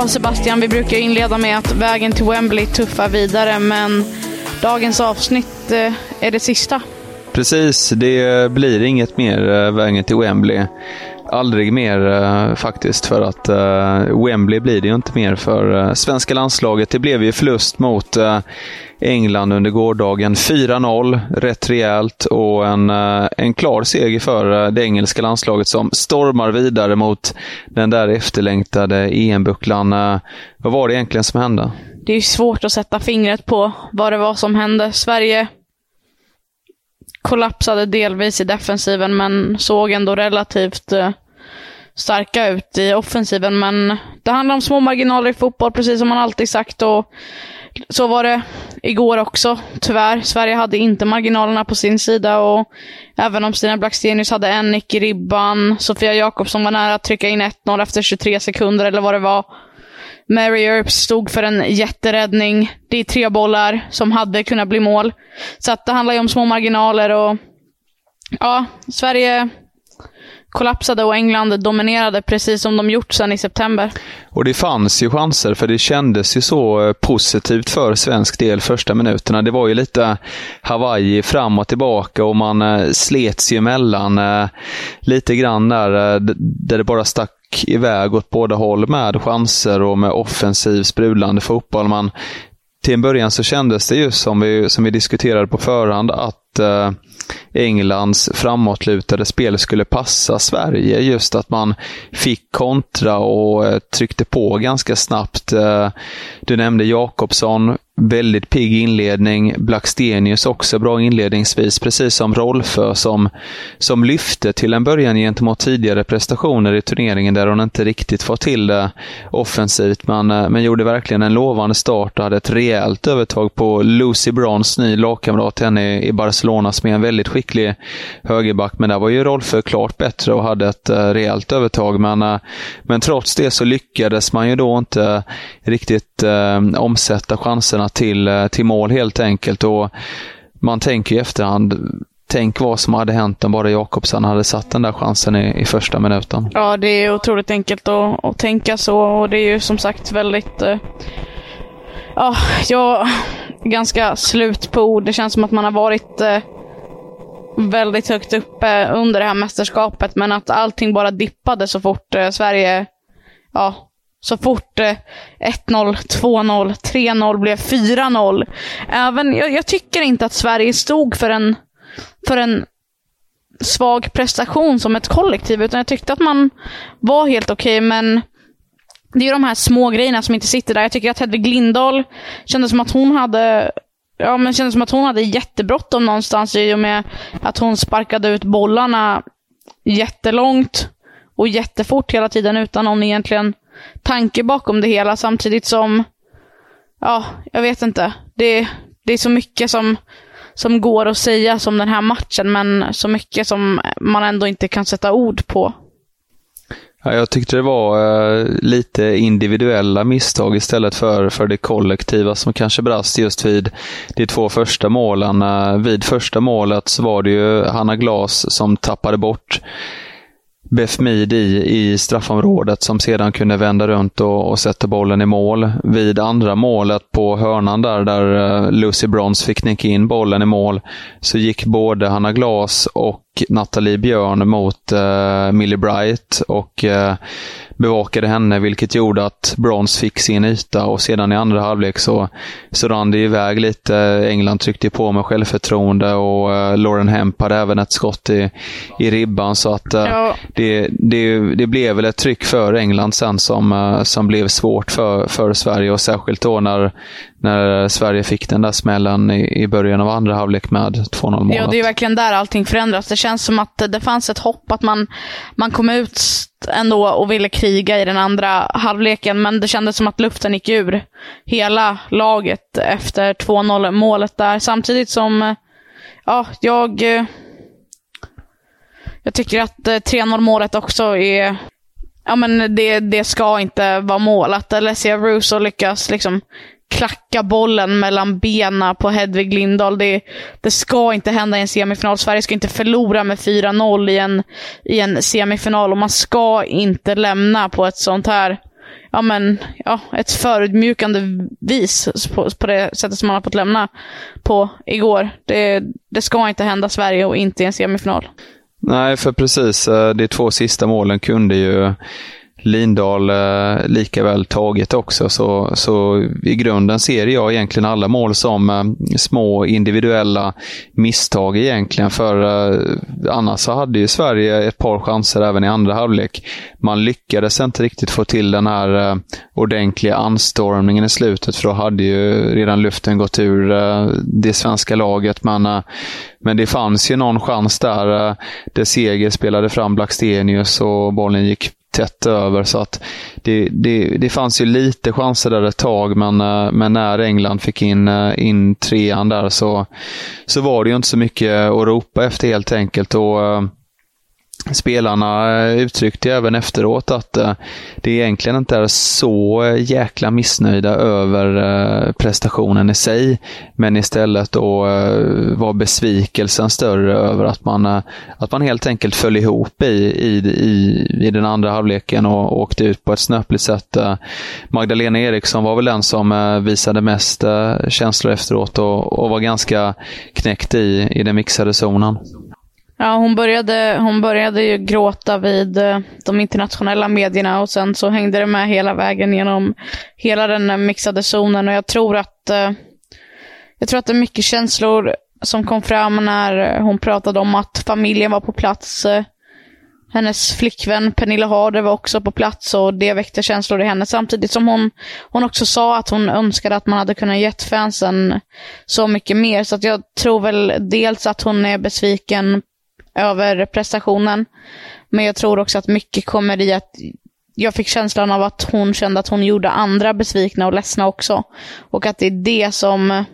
Ja, Sebastian, vi brukar inleda med att vägen till Wembley tuffar vidare, men dagens avsnitt eh, är det sista. Precis, det blir inget mer eh, vägen till Wembley. Aldrig mer eh, faktiskt, för att Wembley blir det ju inte mer för svenska landslaget. Det blev ju förlust mot England under gårdagen. 4-0, rätt rejält och en, eh, en klar seger för eh, det engelska landslaget som stormar vidare mot den där efterlängtade EM-bucklan. Eh, vad var det egentligen som hände? Det är svårt att sätta fingret på vad det var som hände. Sverige kollapsade delvis i defensiven men såg ändå relativt starka ut i offensiven. Men det handlar om små marginaler i fotboll, precis som man alltid sagt. Och så var det igår också, tyvärr. Sverige hade inte marginalerna på sin sida och även om Stina Blackstenius hade en nick i ribban, Sofia Jakobsson var nära att trycka in 1-0 efter 23 sekunder eller vad det var. Mary Earps stod för en jätteräddning. Det är tre bollar som hade kunnat bli mål. Så att det handlar ju om små marginaler och ja, Sverige kollapsade och England dominerade precis som de gjort sedan i september. Och det fanns ju chanser, för det kändes ju så eh, positivt för svensk del första minuterna. Det var ju lite Hawaii fram och tillbaka och man eh, slets ju emellan eh, lite grann där, där det bara stack iväg åt båda håll med chanser och med offensiv sprudlande fotboll. Man, till en början så kändes det ju som vi, som vi diskuterade på förhand att eh, Englands framåtlutade spel skulle passa Sverige. Just att man fick kontra och eh, tryckte på ganska snabbt. Eh, du nämnde Jakobsson, väldigt pigg inledning. Blackstenius också bra inledningsvis, precis som Rolfö som, som lyfte till en början gentemot tidigare prestationer i turneringen där hon inte riktigt fått till det offensivt. Men, eh, men gjorde verkligen en lovande start och hade ett rejält övertag på Lucy Brons, ny lagkamrat henne i Barcelona, som är en väldigt skicklig högerback. Men där var ju Rolfö klart bättre och hade ett eh, rejält övertag. Men, eh, men trots det så lyckades man ju då inte riktigt eh, omsätta chanserna till, eh, till mål helt enkelt. Och man tänker i efterhand, tänk vad som hade hänt om bara Jakobsson hade satt den där chansen i, i första minuten. Ja, det är otroligt enkelt att, att tänka så och det är ju som sagt väldigt eh, Ja, jag är ganska slut på ord. Det känns som att man har varit eh, väldigt högt uppe under det här mästerskapet, men att allting bara dippade så fort eh, Sverige ja, så fort eh, 1-0, 2-0, 3-0 blev 4-0. Även, jag, jag, tycker inte att Sverige stod för en, för en svag prestation som ett kollektiv, utan jag tyckte att man var helt okej, okay, men det är de här små grejerna som inte sitter där. Jag tycker att Hedvig Lindahl kändes som att hon hade Ja, men kändes som att hon hade jättebråttom någonstans i och med att hon sparkade ut bollarna jättelångt och jättefort hela tiden utan någon egentligen tanke bakom det hela samtidigt som, ja, jag vet inte. Det, det är så mycket som, som går att säga som den här matchen, men så mycket som man ändå inte kan sätta ord på. Ja, jag tyckte det var eh, lite individuella misstag istället för, för det kollektiva som kanske brast just vid de två första målen. Eh, vid första målet så var det ju Hanna Glas som tappade bort Befmid i, i straffområdet som sedan kunde vända runt och, och sätta bollen i mål. Vid andra målet på hörnan där, där eh, Lucy Brons fick nicka in bollen i mål, så gick både Hanna Glas och Nathalie Björn mot uh, Millie Bright och uh, bevakade henne, vilket gjorde att Brons fick sin yta och sedan i andra halvlek så, så rann det iväg lite. England tryckte på med självförtroende och uh, Lauren Hemp hade även ett skott i, i ribban så att uh, ja. det, det, det blev väl ett tryck för England sen som, uh, som blev svårt för, för Sverige och särskilt då när, när Sverige fick den där smällen i, i början av andra halvlek med 2-0 målet. Ja, det är verkligen där allting förändras. Det känns som att det fanns ett hopp att man, man kom ut ändå och ville kriga i den andra halvleken, men det kändes som att luften gick ur hela laget efter 2-0 målet där. Samtidigt som, ja, jag... Jag tycker att 3-0 eh, målet också är ja men det, det ska inte vara målat. Alessia Russo lyckas liksom klacka bollen mellan benen på Hedvig Lindahl. Det, det ska inte hända i en semifinal. Sverige ska inte förlora med 4-0 i en, i en semifinal och man ska inte lämna på ett sånt här ja, men, ja, ett förödmjukande vis på, på det sättet som man har fått lämna på igår. Det, det ska inte hända Sverige och inte i en semifinal. Nej, för precis. Eh, de två sista målen kunde ju Lindahl eh, lika väl tagit också. Så, så i grunden ser jag egentligen alla mål som eh, små individuella misstag egentligen. För eh, annars så hade ju Sverige ett par chanser även i andra halvlek. Man lyckades inte riktigt få till den här eh, ordentliga anstormningen i slutet för då hade ju redan luften gått ur eh, det svenska laget. Men, eh, men det fanns ju någon chans där, eh, där Seger spelade fram Blackstenius och bollen gick tätt över. Så att det, det, det fanns ju lite chanser där ett tag, men, eh, men när England fick in, eh, in trean där så, så var det ju inte så mycket att ropa efter helt enkelt. Och, eh, spelarna uttryckte även efteråt att eh, det egentligen inte är så jäkla missnöjda över eh, prestationen i sig, men istället då eh, var besvikelsen större över att man, att man helt enkelt föll ihop i, i, i, i den andra halvleken och åkte ut på ett snöpligt sätt. Magdalena Eriksson var väl den som visade mest känslor efteråt och, och var ganska knäckt i, i den mixade zonen. Ja, hon började, hon började ju gråta vid eh, de internationella medierna och sen så hängde det med hela vägen genom hela den mixade zonen och jag tror att eh, jag tror att det är mycket känslor som kom fram när eh, hon pratade om att familjen var på plats. Hennes flickvän Pernilla Harder var också på plats och det väckte känslor i henne. Samtidigt som hon, hon också sa att hon önskade att man hade kunnat gett fansen så mycket mer. Så att jag tror väl dels att hon är besviken över prestationen. Men jag tror också att mycket kommer i att jag fick känslan av att hon kände att hon gjorde andra besvikna och ledsna också. Och att det är det som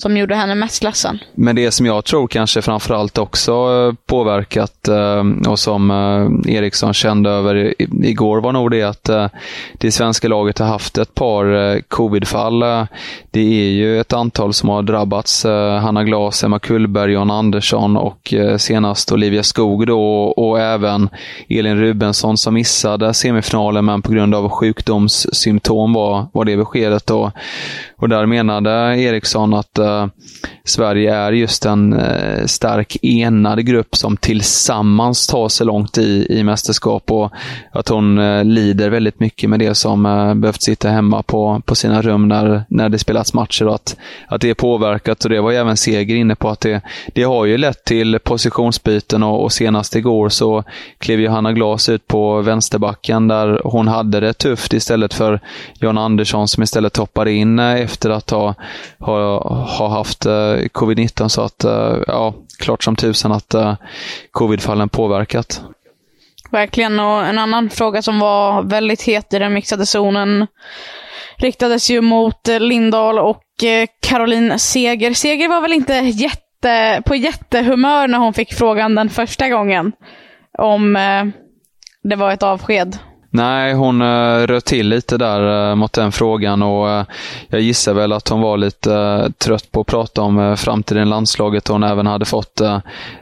som gjorde henne mest ledsen. Men det som jag tror kanske framförallt också eh, påverkat eh, och som eh, Eriksson kände över igår var nog det att det svenska laget har haft ett par covidfall. Det är ju ett antal som har drabbats. Hanna Glas, Emma Kullberg, John Andersson och senast Olivia Skog då och även Elin Rubensson som missade semifinalen men på grund av sjukdomssymptom var, var det beskedet. Då. Och där menade Eriksson att eh, Sverige är just en eh, stark enad grupp som tillsammans tar sig långt i, i mästerskap och att hon eh, lider väldigt mycket med det som eh, behövt sitta hemma på, på sina rum när, när det spelats matcher och att, att det är påverkat. Och det var ju även Seger inne på att det, det har ju lett till positionsbyten och, och senast igår så klev Johanna Glas ut på vänsterbacken där hon hade det tufft istället för John Andersson som istället toppade in efter att ha, ha, ha haft eh, covid-19. Så att, eh, ja, klart som tusan att eh, covidfallen påverkat. Verkligen, och en annan fråga som var väldigt het i den mixade zonen riktades ju mot eh, Lindahl och Caroline Seger. Seger var väl inte jätte, på jättehumör när hon fick frågan den första gången om det var ett avsked. Nej, hon eh, uh, röt till lite där uh, mot den frågan och uh, jag gissar väl att hon var lite trött på att prata om uh, framtiden i landslaget. Hon även hade fått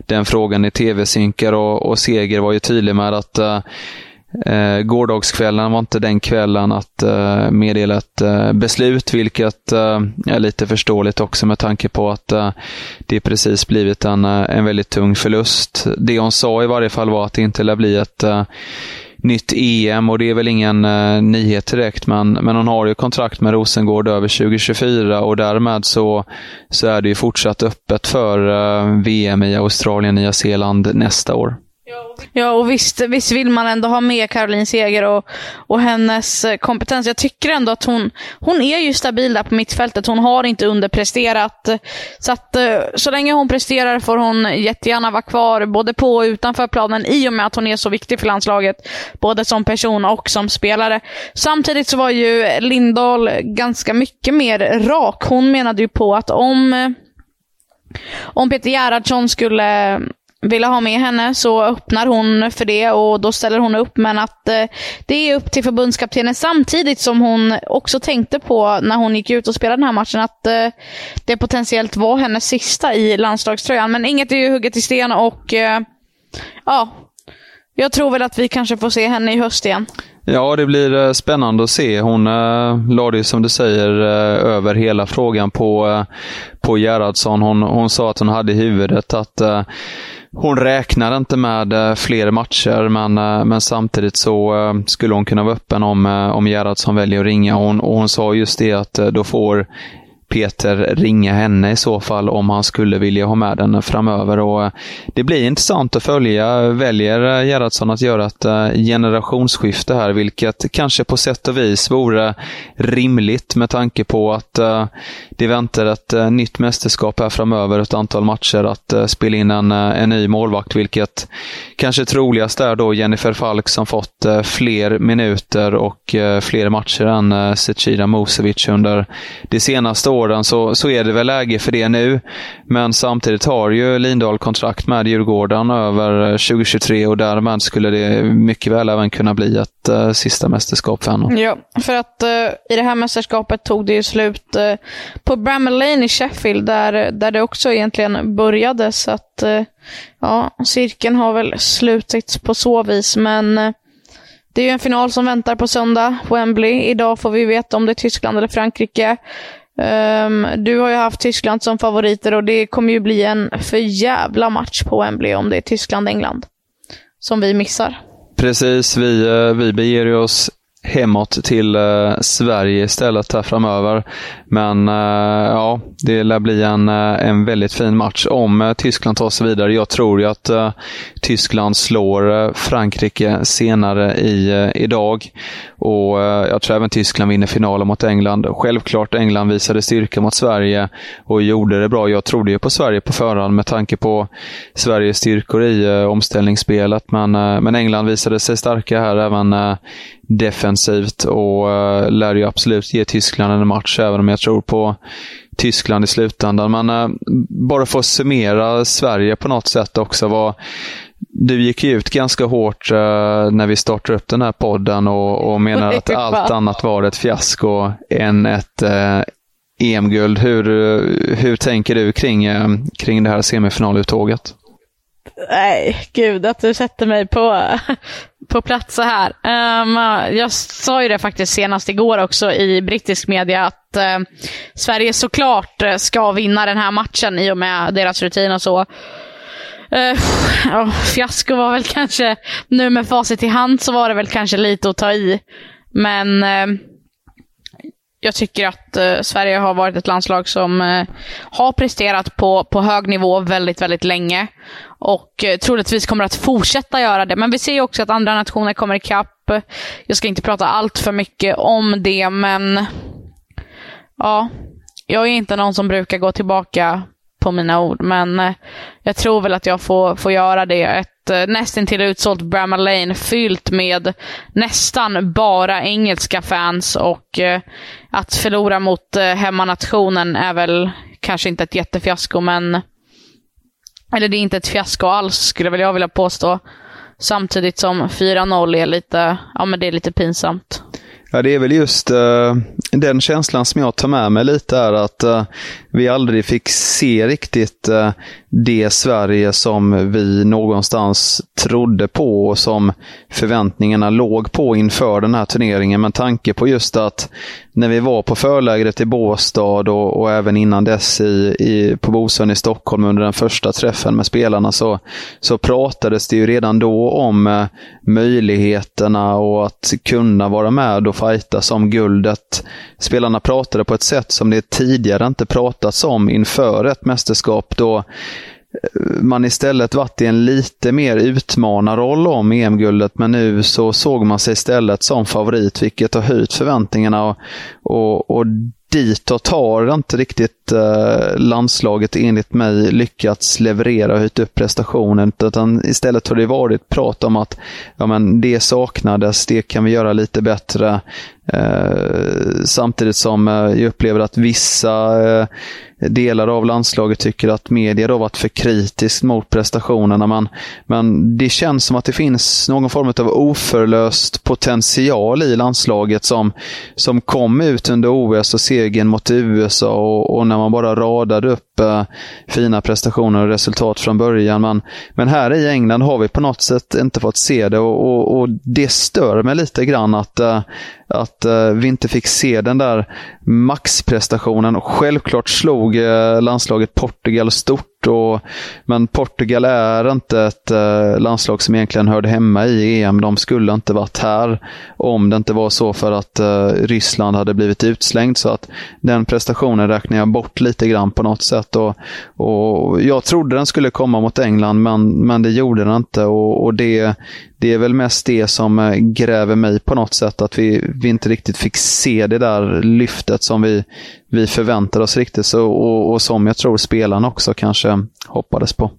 den frågan i tv-synkar och, och Seger var ju tydlig med att Eh, gårdagskvällen var inte den kvällen att eh, meddela ett eh, beslut, vilket eh, är lite förståeligt också med tanke på att det precis blivit en, en väldigt tung förlust. Det hon sa i varje fall var att det inte lär bli ett nytt EM och det är väl ingen eh, nyhet direkt, men, men hon har ju kontrakt med Rosengård över 2024 och därmed så, så är det ju fortsatt öppet för eh, VM i Australien, Nya Zeeland nästa år. Ja, och visst, visst vill man ändå ha med Caroline Seger och, och hennes eh, kompetens. Jag tycker ändå att hon, hon är ju stabil där på mittfältet. Hon har inte underpresterat. Så att eh, så länge hon presterar får hon jättegärna vara kvar både på och utanför planen i och med att hon är så viktig för landslaget. Både som person och som spelare. Samtidigt så var ju Lindahl ganska mycket mer rak. Hon menade ju på att om eh, om Peter Gerhardsson skulle ville ha med henne så öppnar hon för det och då ställer hon upp. Men att eh, det är upp till förbundskaptenen samtidigt som hon också tänkte på när hon gick ut och spelade den här matchen att eh, det potentiellt var hennes sista i landslagströjan. Men inget är ju hugget i sten och eh, ja, jag tror väl att vi kanske får se henne i höst igen. Ja, det blir eh, spännande att se. Hon eh, äh, lade ju som du säger äh, över hela frågan på, äh, på Gerhardsson. Hon, hon sa att hon hade i huvudet att äh, hon räknar inte med fler matcher, men, men samtidigt så skulle hon kunna vara öppen om, om Gerhardsson väljer att ringa. Hon, och hon sa just det att då får Peter ringa henne i så fall om han skulle vilja ha med den framöver. Och eh, det blir intressant att följa. Väljer eh, Gerhardsson att göra ett eh, generationsskifte här, vilket kanske på sätt och vis vore rimligt med tanke på att det väntar ett nytt mästerskap här framöver, ett antal matcher att spela in en, en ny målvakt, vilket kanske troligast är då Jennifer Falk som fått fler minuter och fler matcher än Zecira Musevic under det senaste året åren. Så, så är det väl läge för det nu. Men samtidigt har ju Lindahl kontrakt med Djurgården över eh, 2023 och därmed skulle det mycket väl även kunna bli ett uh, sista mästerskap för henne. Ja, för att uh, i det här mästerskapet tog det ju slut uh, på Bramall Lane i Sheffield, där, där det också egentligen började. Så att, uh, ja, cirkeln har väl slutits på så vis. Men det är ju en final som väntar på söndag, Wembley. Idag får vi veta om det är Tyskland eller Frankrike. Um, du har ju haft Tyskland som favoriter och det kommer ju bli en för jävla match på Wembley om det är Tyskland-England. Som vi missar. Precis, vi, eh, vi beger oss hemåt till eh, Sverige istället här framöver. Men eh, ja, det lär bli en, eh, en väldigt fin match om eh, Tyskland tar sig vidare. Jag tror ju att eh, Tyskland slår Frankrike senare i, idag. Och eh, Jag tror även Tyskland vinner finalen mot England. Självklart England visade styrka mot Sverige och gjorde det bra. Jag trodde ju på Sverige på förhand med tanke på Sveriges styrkor i eh, omställningsspelet. Men, eh, men England visade sig starka här även defensivt och lär ju absolut ge Tyskland en match, även om jag tror på Tyskland i slutändan. Men bara för att summera Sverige på något sätt också. Var, du gick ut ganska hårt uh, när vi startade upp den här podden och, och menar att allt annat var ett fiasko än ett uh, EM-guld. Hur, hur tänker du kring, kring det här semifinaluttåget? Nej, gud att du sätter mig på, på plats så här. Um, jag sa ju det faktiskt senast igår också i brittisk media att uh, Sverige såklart ska vinna den här matchen i och med deras rutin och så. Uh, oh, fiasko var väl kanske, nu med facit i hand så var det väl kanske lite att ta i. Men uh, jag tycker att uh, Sverige har varit ett landslag som uh, har presterat på, på hög nivå väldigt, väldigt länge. Och uh, troligtvis kommer att fortsätta göra det. Men vi ser ju också att andra nationer kommer ikapp. Jag ska inte prata allt för mycket om det, men ja, jag är inte någon som brukar gå tillbaka på mina ord, men eh, jag tror väl att jag får, får göra det. Ett eh, nästintill utsålt Bramall Lane fyllt med nästan bara engelska fans och eh, att förlora mot eh, hemmanationen är väl kanske inte ett jättefiasko, men eller det är inte ett fiasko alls skulle väl jag vilja påstå. Samtidigt som 4-0 är lite, ja men det är lite pinsamt. Ja, det är väl just, den känslan som jag tar med mig lite är att uh, vi aldrig fick se riktigt uh, det Sverige som vi någonstans trodde på och som förväntningarna låg på inför den här turneringen. Med tanke på just att när vi var på förlägret i Båstad och, och även innan dess i, i, på Bosön i Stockholm under den första träffen med spelarna så, så pratades det ju redan då om uh, möjligheterna och att kunna vara med och fighta om guldet. Spelarna pratade på ett sätt som det tidigare inte pratats om inför ett mästerskap då eh, man istället varit i en lite mer utmanarroll om EM-guldet, men nu så såg man sig istället som favorit, vilket har höjt förväntningarna. Och, och, och ditåt har inte riktigt eh, landslaget enligt mig lyckats leverera och höjt upp prestationen. Utan istället har det varit prat om att ja, men det saknades, det kan vi göra lite bättre. Eh, samtidigt som eh, jag upplever att vissa eh, delar av landslaget tycker att media har varit för kritiskt mot prestationerna. Men, men det känns som att det finns någon form av oförlöst potential i landslaget som, som kom ut under OS och segern mot USA och, och när man bara radade upp äh, fina prestationer och resultat från början. Men, men här i England har vi på något sätt inte fått se det och, och, och det stör mig lite grann att äh, att eh, vi inte fick se den där maxprestationen. Självklart slog landslaget Portugal stort och, men Portugal är inte ett eh, landslag som egentligen hörde hemma i EM. De skulle inte varit här om det inte var så för att eh, Ryssland hade blivit utslängd. Så att den prestationen räknar jag bort lite grann på något sätt. Och, och jag trodde den skulle komma mot England, men, men det gjorde den inte. Och, och det, det är väl mest det som eh, gräver mig på något sätt, att vi, vi inte riktigt fick se det där lyftet som vi, vi förväntar oss riktigt så, och, och som jag tror spelarna också kanske hoppades på.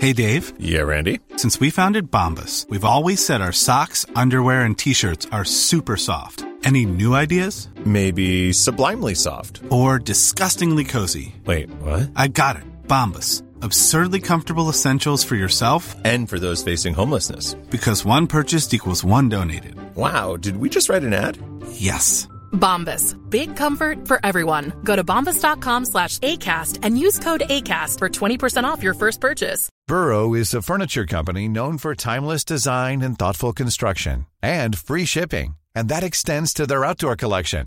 Hey Dave. Yeah, Randy. Since we founded Bombus, we've always said our socks, underwear and t-shirts are super soft. Any new ideas? Maybe sublimely soft. Or disgustingly cozy. Wait, what? I got it. Bombus. Absurdly comfortable essentials for yourself and for those facing homelessness. Because one purchased equals one donated. Wow, did we just write an ad? Yes. Bombas. Big comfort for everyone. Go to bombas.com slash ACAST and use code ACAST for 20% off your first purchase. Burrow is a furniture company known for timeless design and thoughtful construction and free shipping. And that extends to their outdoor collection.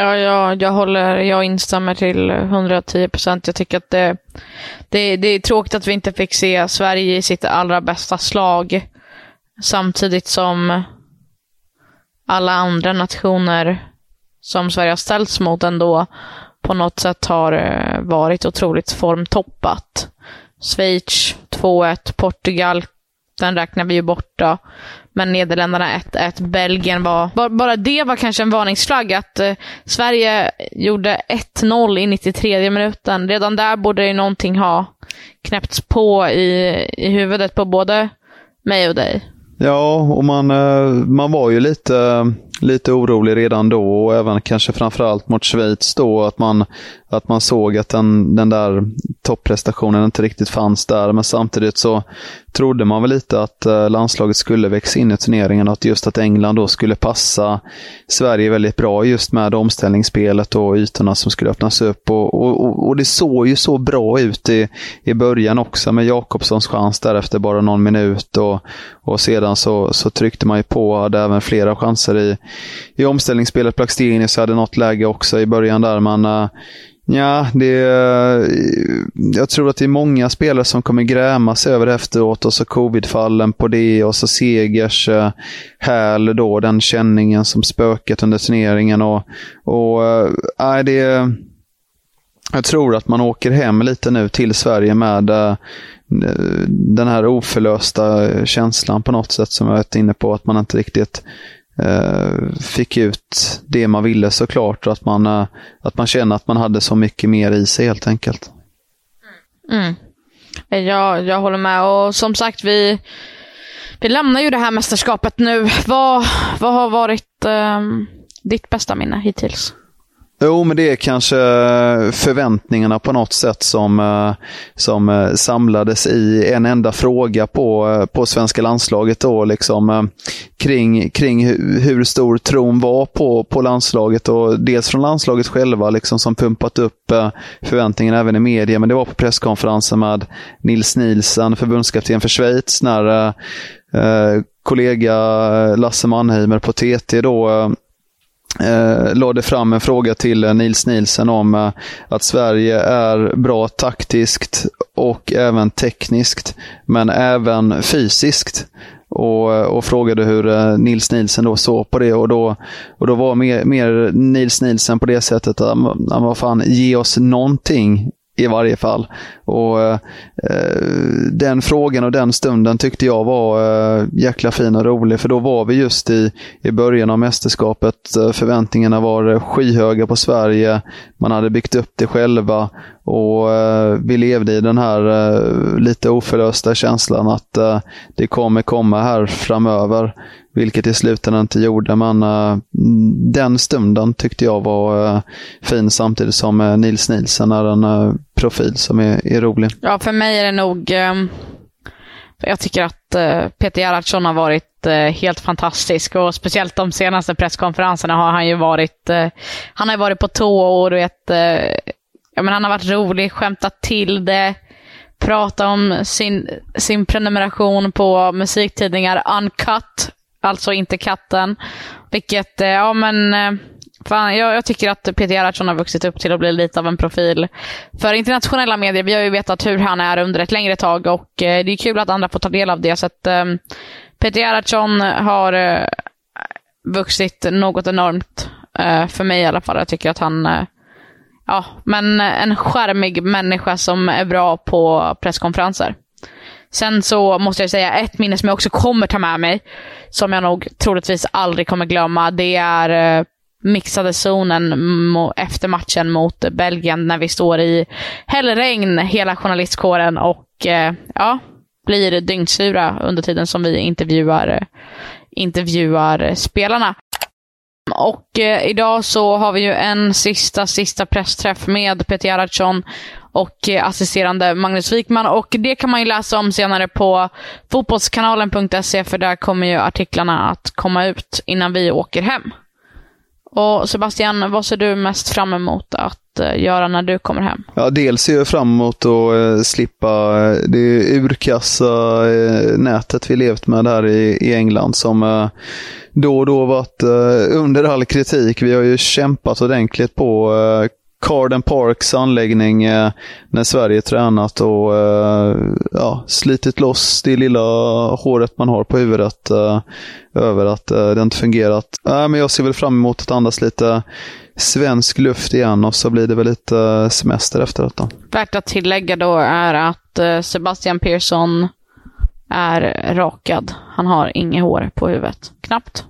Ja, ja, jag håller, jag instämmer till 110 procent. Jag tycker att det, det, det är tråkigt att vi inte fick se Sverige i sitt allra bästa slag. Samtidigt som alla andra nationer som Sverige har ställts mot ändå på något sätt har eh, varit otroligt formtoppat. Schweiz 2-1, Portugal, den räknar vi ju borta. Men Nederländerna 1-1, Belgien var... Bara det var kanske en varningsflagg att eh, Sverige gjorde 1-0 i 93 minuten. Redan där borde ju någonting ha knäppts på i, i huvudet på både mig och dig. Ja, och man, eh, man var ju lite, eh, lite orolig redan då och även kanske framförallt mot Schweiz då att man, att man såg att den, den där topprestationen inte riktigt fanns där. Men samtidigt så trodde man väl lite att eh, landslaget skulle växa in i turneringen och att just att England då skulle passa Sverige väldigt bra just med omställningsspelet och ytorna som skulle öppnas upp. Och, och, och det såg ju så bra ut i, i början också med Jakobssons chans där efter bara någon minut och, och sedan så, så tryckte man ju på och hade även flera chanser i, i omställningsspelet. Blackstenius hade något läge också i början där, man... uh, eh, Ja, det, eh, jag tror att det är många spelare som kommer gräma sig över efteråt och så covidfallen på det och så Segers eh, häl då, den känningen som spöket under turneringen. Och, och äh, det, jag tror att man åker hem lite nu till Sverige med äh, den här oförlösta känslan på något sätt som jag varit inne på, att man inte riktigt Eh, fick ut det man ville såklart. Och att man, eh, att man känner att man hade så mycket mer i sig helt enkelt. Mm. Jag, jag håller med och som sagt vi, vi lämnar ju det här mästerskapet nu. Vad, vad har varit um, ditt bästa minne hittills? Jo, men det är kanske eh, förväntningarna på något sätt som, eh, som eh, samlades i en enda fråga på, på svenska landslaget. Då, liksom, kring, kring hur stor tron var på, på landslaget. Och dels från landslaget själva liksom, som pumpat upp förväntningarna även i media. Men det var på presskonferensen med Nils Nielsen, förbundskapten för Schweiz, när eh, kollega Lasse Mannheimer på TT då eh, lade fram en fråga till eh, Nils Nielsen om eh, att Sverige är bra taktiskt och även tekniskt, men även fysiskt. Och, eh, och, frågade hur eh, Nils Nielsen då såg på det. Och då, och då var mer, mer Nils Nielsen på det sättet att vad fan, ge oss någonting i varje fall. Och eh, eh, Den frågan och den stunden tyckte jag var eh, jäkla fin och rolig, för då var vi just i, i början av mästerskapet. Eh, förväntningarna var eh, skyhöga på Sverige. Man hade byggt upp det själva och eh, vi levde i den här eh, lite oförlösta känslan att eh, det kommer komma här framöver. Vilket i slutändan inte gjorde, men eh, den stunden tyckte jag var eh, fin samtidigt som eh, Nils Nielsen är en profil som är, är rolig. Ja, för mig är det nog ehm, jag tycker att Peter Gerhardsson har varit helt fantastisk. Och speciellt de senaste presskonferenserna har han ju varit, han har varit på tå och du vet, ja, men han har varit rolig, skämtat till det, pratat om sin, sin prenumeration på musiktidningar Uncut, alltså inte katten. Vilket, eh, ja men, eh, fan, jag, jag tycker att Peter Gerhardsson har vuxit upp till att bli lite av en profil för internationella medier. Vi har ju vetat hur han är under ett längre tag och eh, det är kul att andra får ta del av det. Så att, eh, Peter Gerhardsson har vuxit något enormt, för mig i alla fall. Jag tycker att han ja, men en skärmig människa som är bra på presskonferenser. Sen så måste jag säga ett minne som jag också kommer ta med mig, som jag nog troligtvis aldrig kommer glömma, det är eh, mixade zonen efter matchen mot Belgien när vi står i hällregn, hela journalistkåren och eh, ja, blir dyngsura under tiden som vi intervjuar, eh, intervjuar spelarna. Och eh, idag så har vi ju en sista, sista pressträff med Peter Gerhardsson och eh, assisterande Magnus Wikman. Och det kan man ju läsa om senare på fotbollskanalen.se för där kommer ju artiklarna att komma ut innan vi åker hem. Och Sebastian, vad ser du mest fram emot att eh, göra när du kommer hem? Ja, dels ser jag fram emot att eh, slippa det urkassa nätet vi levt med här i England som då och då varit under all kritik. Vi har ju kämpat ordentligt på Carden Parks anläggning eh, när Sverige tränat och eh, ja, slitit loss det lilla håret man har på huvudet eh, över att eh, det inte fungerat. Äh, men jag ser väl fram emot att andas lite svensk luft igen och så blir det väl lite eh, semester efter detta. Värt att tillägga då är att eh, Sebastian Persson är rakad. Han har inget hår på huvudet. Knappt.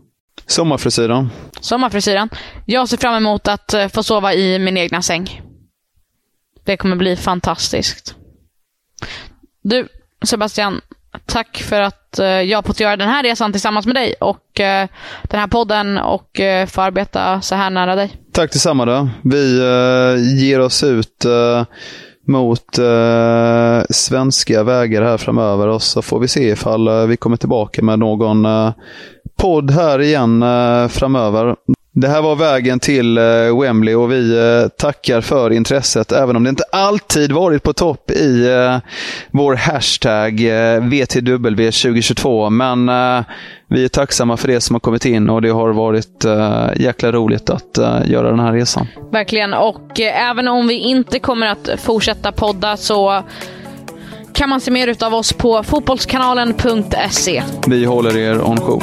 Sommarfrisyren. Sommarfrisyren. Jag ser fram emot att eh, få sova i min egna säng. Det kommer bli fantastiskt. Du, Sebastian, tack för att eh, jag fått göra den här resan tillsammans med dig och eh, den här podden och få arbeta så här nära dig. Tack detsamma då. Vi ger oss ut mot eh, svenska vägar här framöver och så får vi se ifall vi kommer tillbaka med någon eh, podd här igen eh, framöver. Det här var vägen till eh, Wembley och vi eh, tackar för intresset, även om det inte alltid varit på topp i vår hashtag VTW 2022. Men vi är tacksamma för det som har kommit in och det har varit jäkla roligt att göra den här resan. Verkligen, och även om vi inte kommer att fortsätta podda så kan man se mer av oss på fotbollskanalen.se. Vi håller er on jour.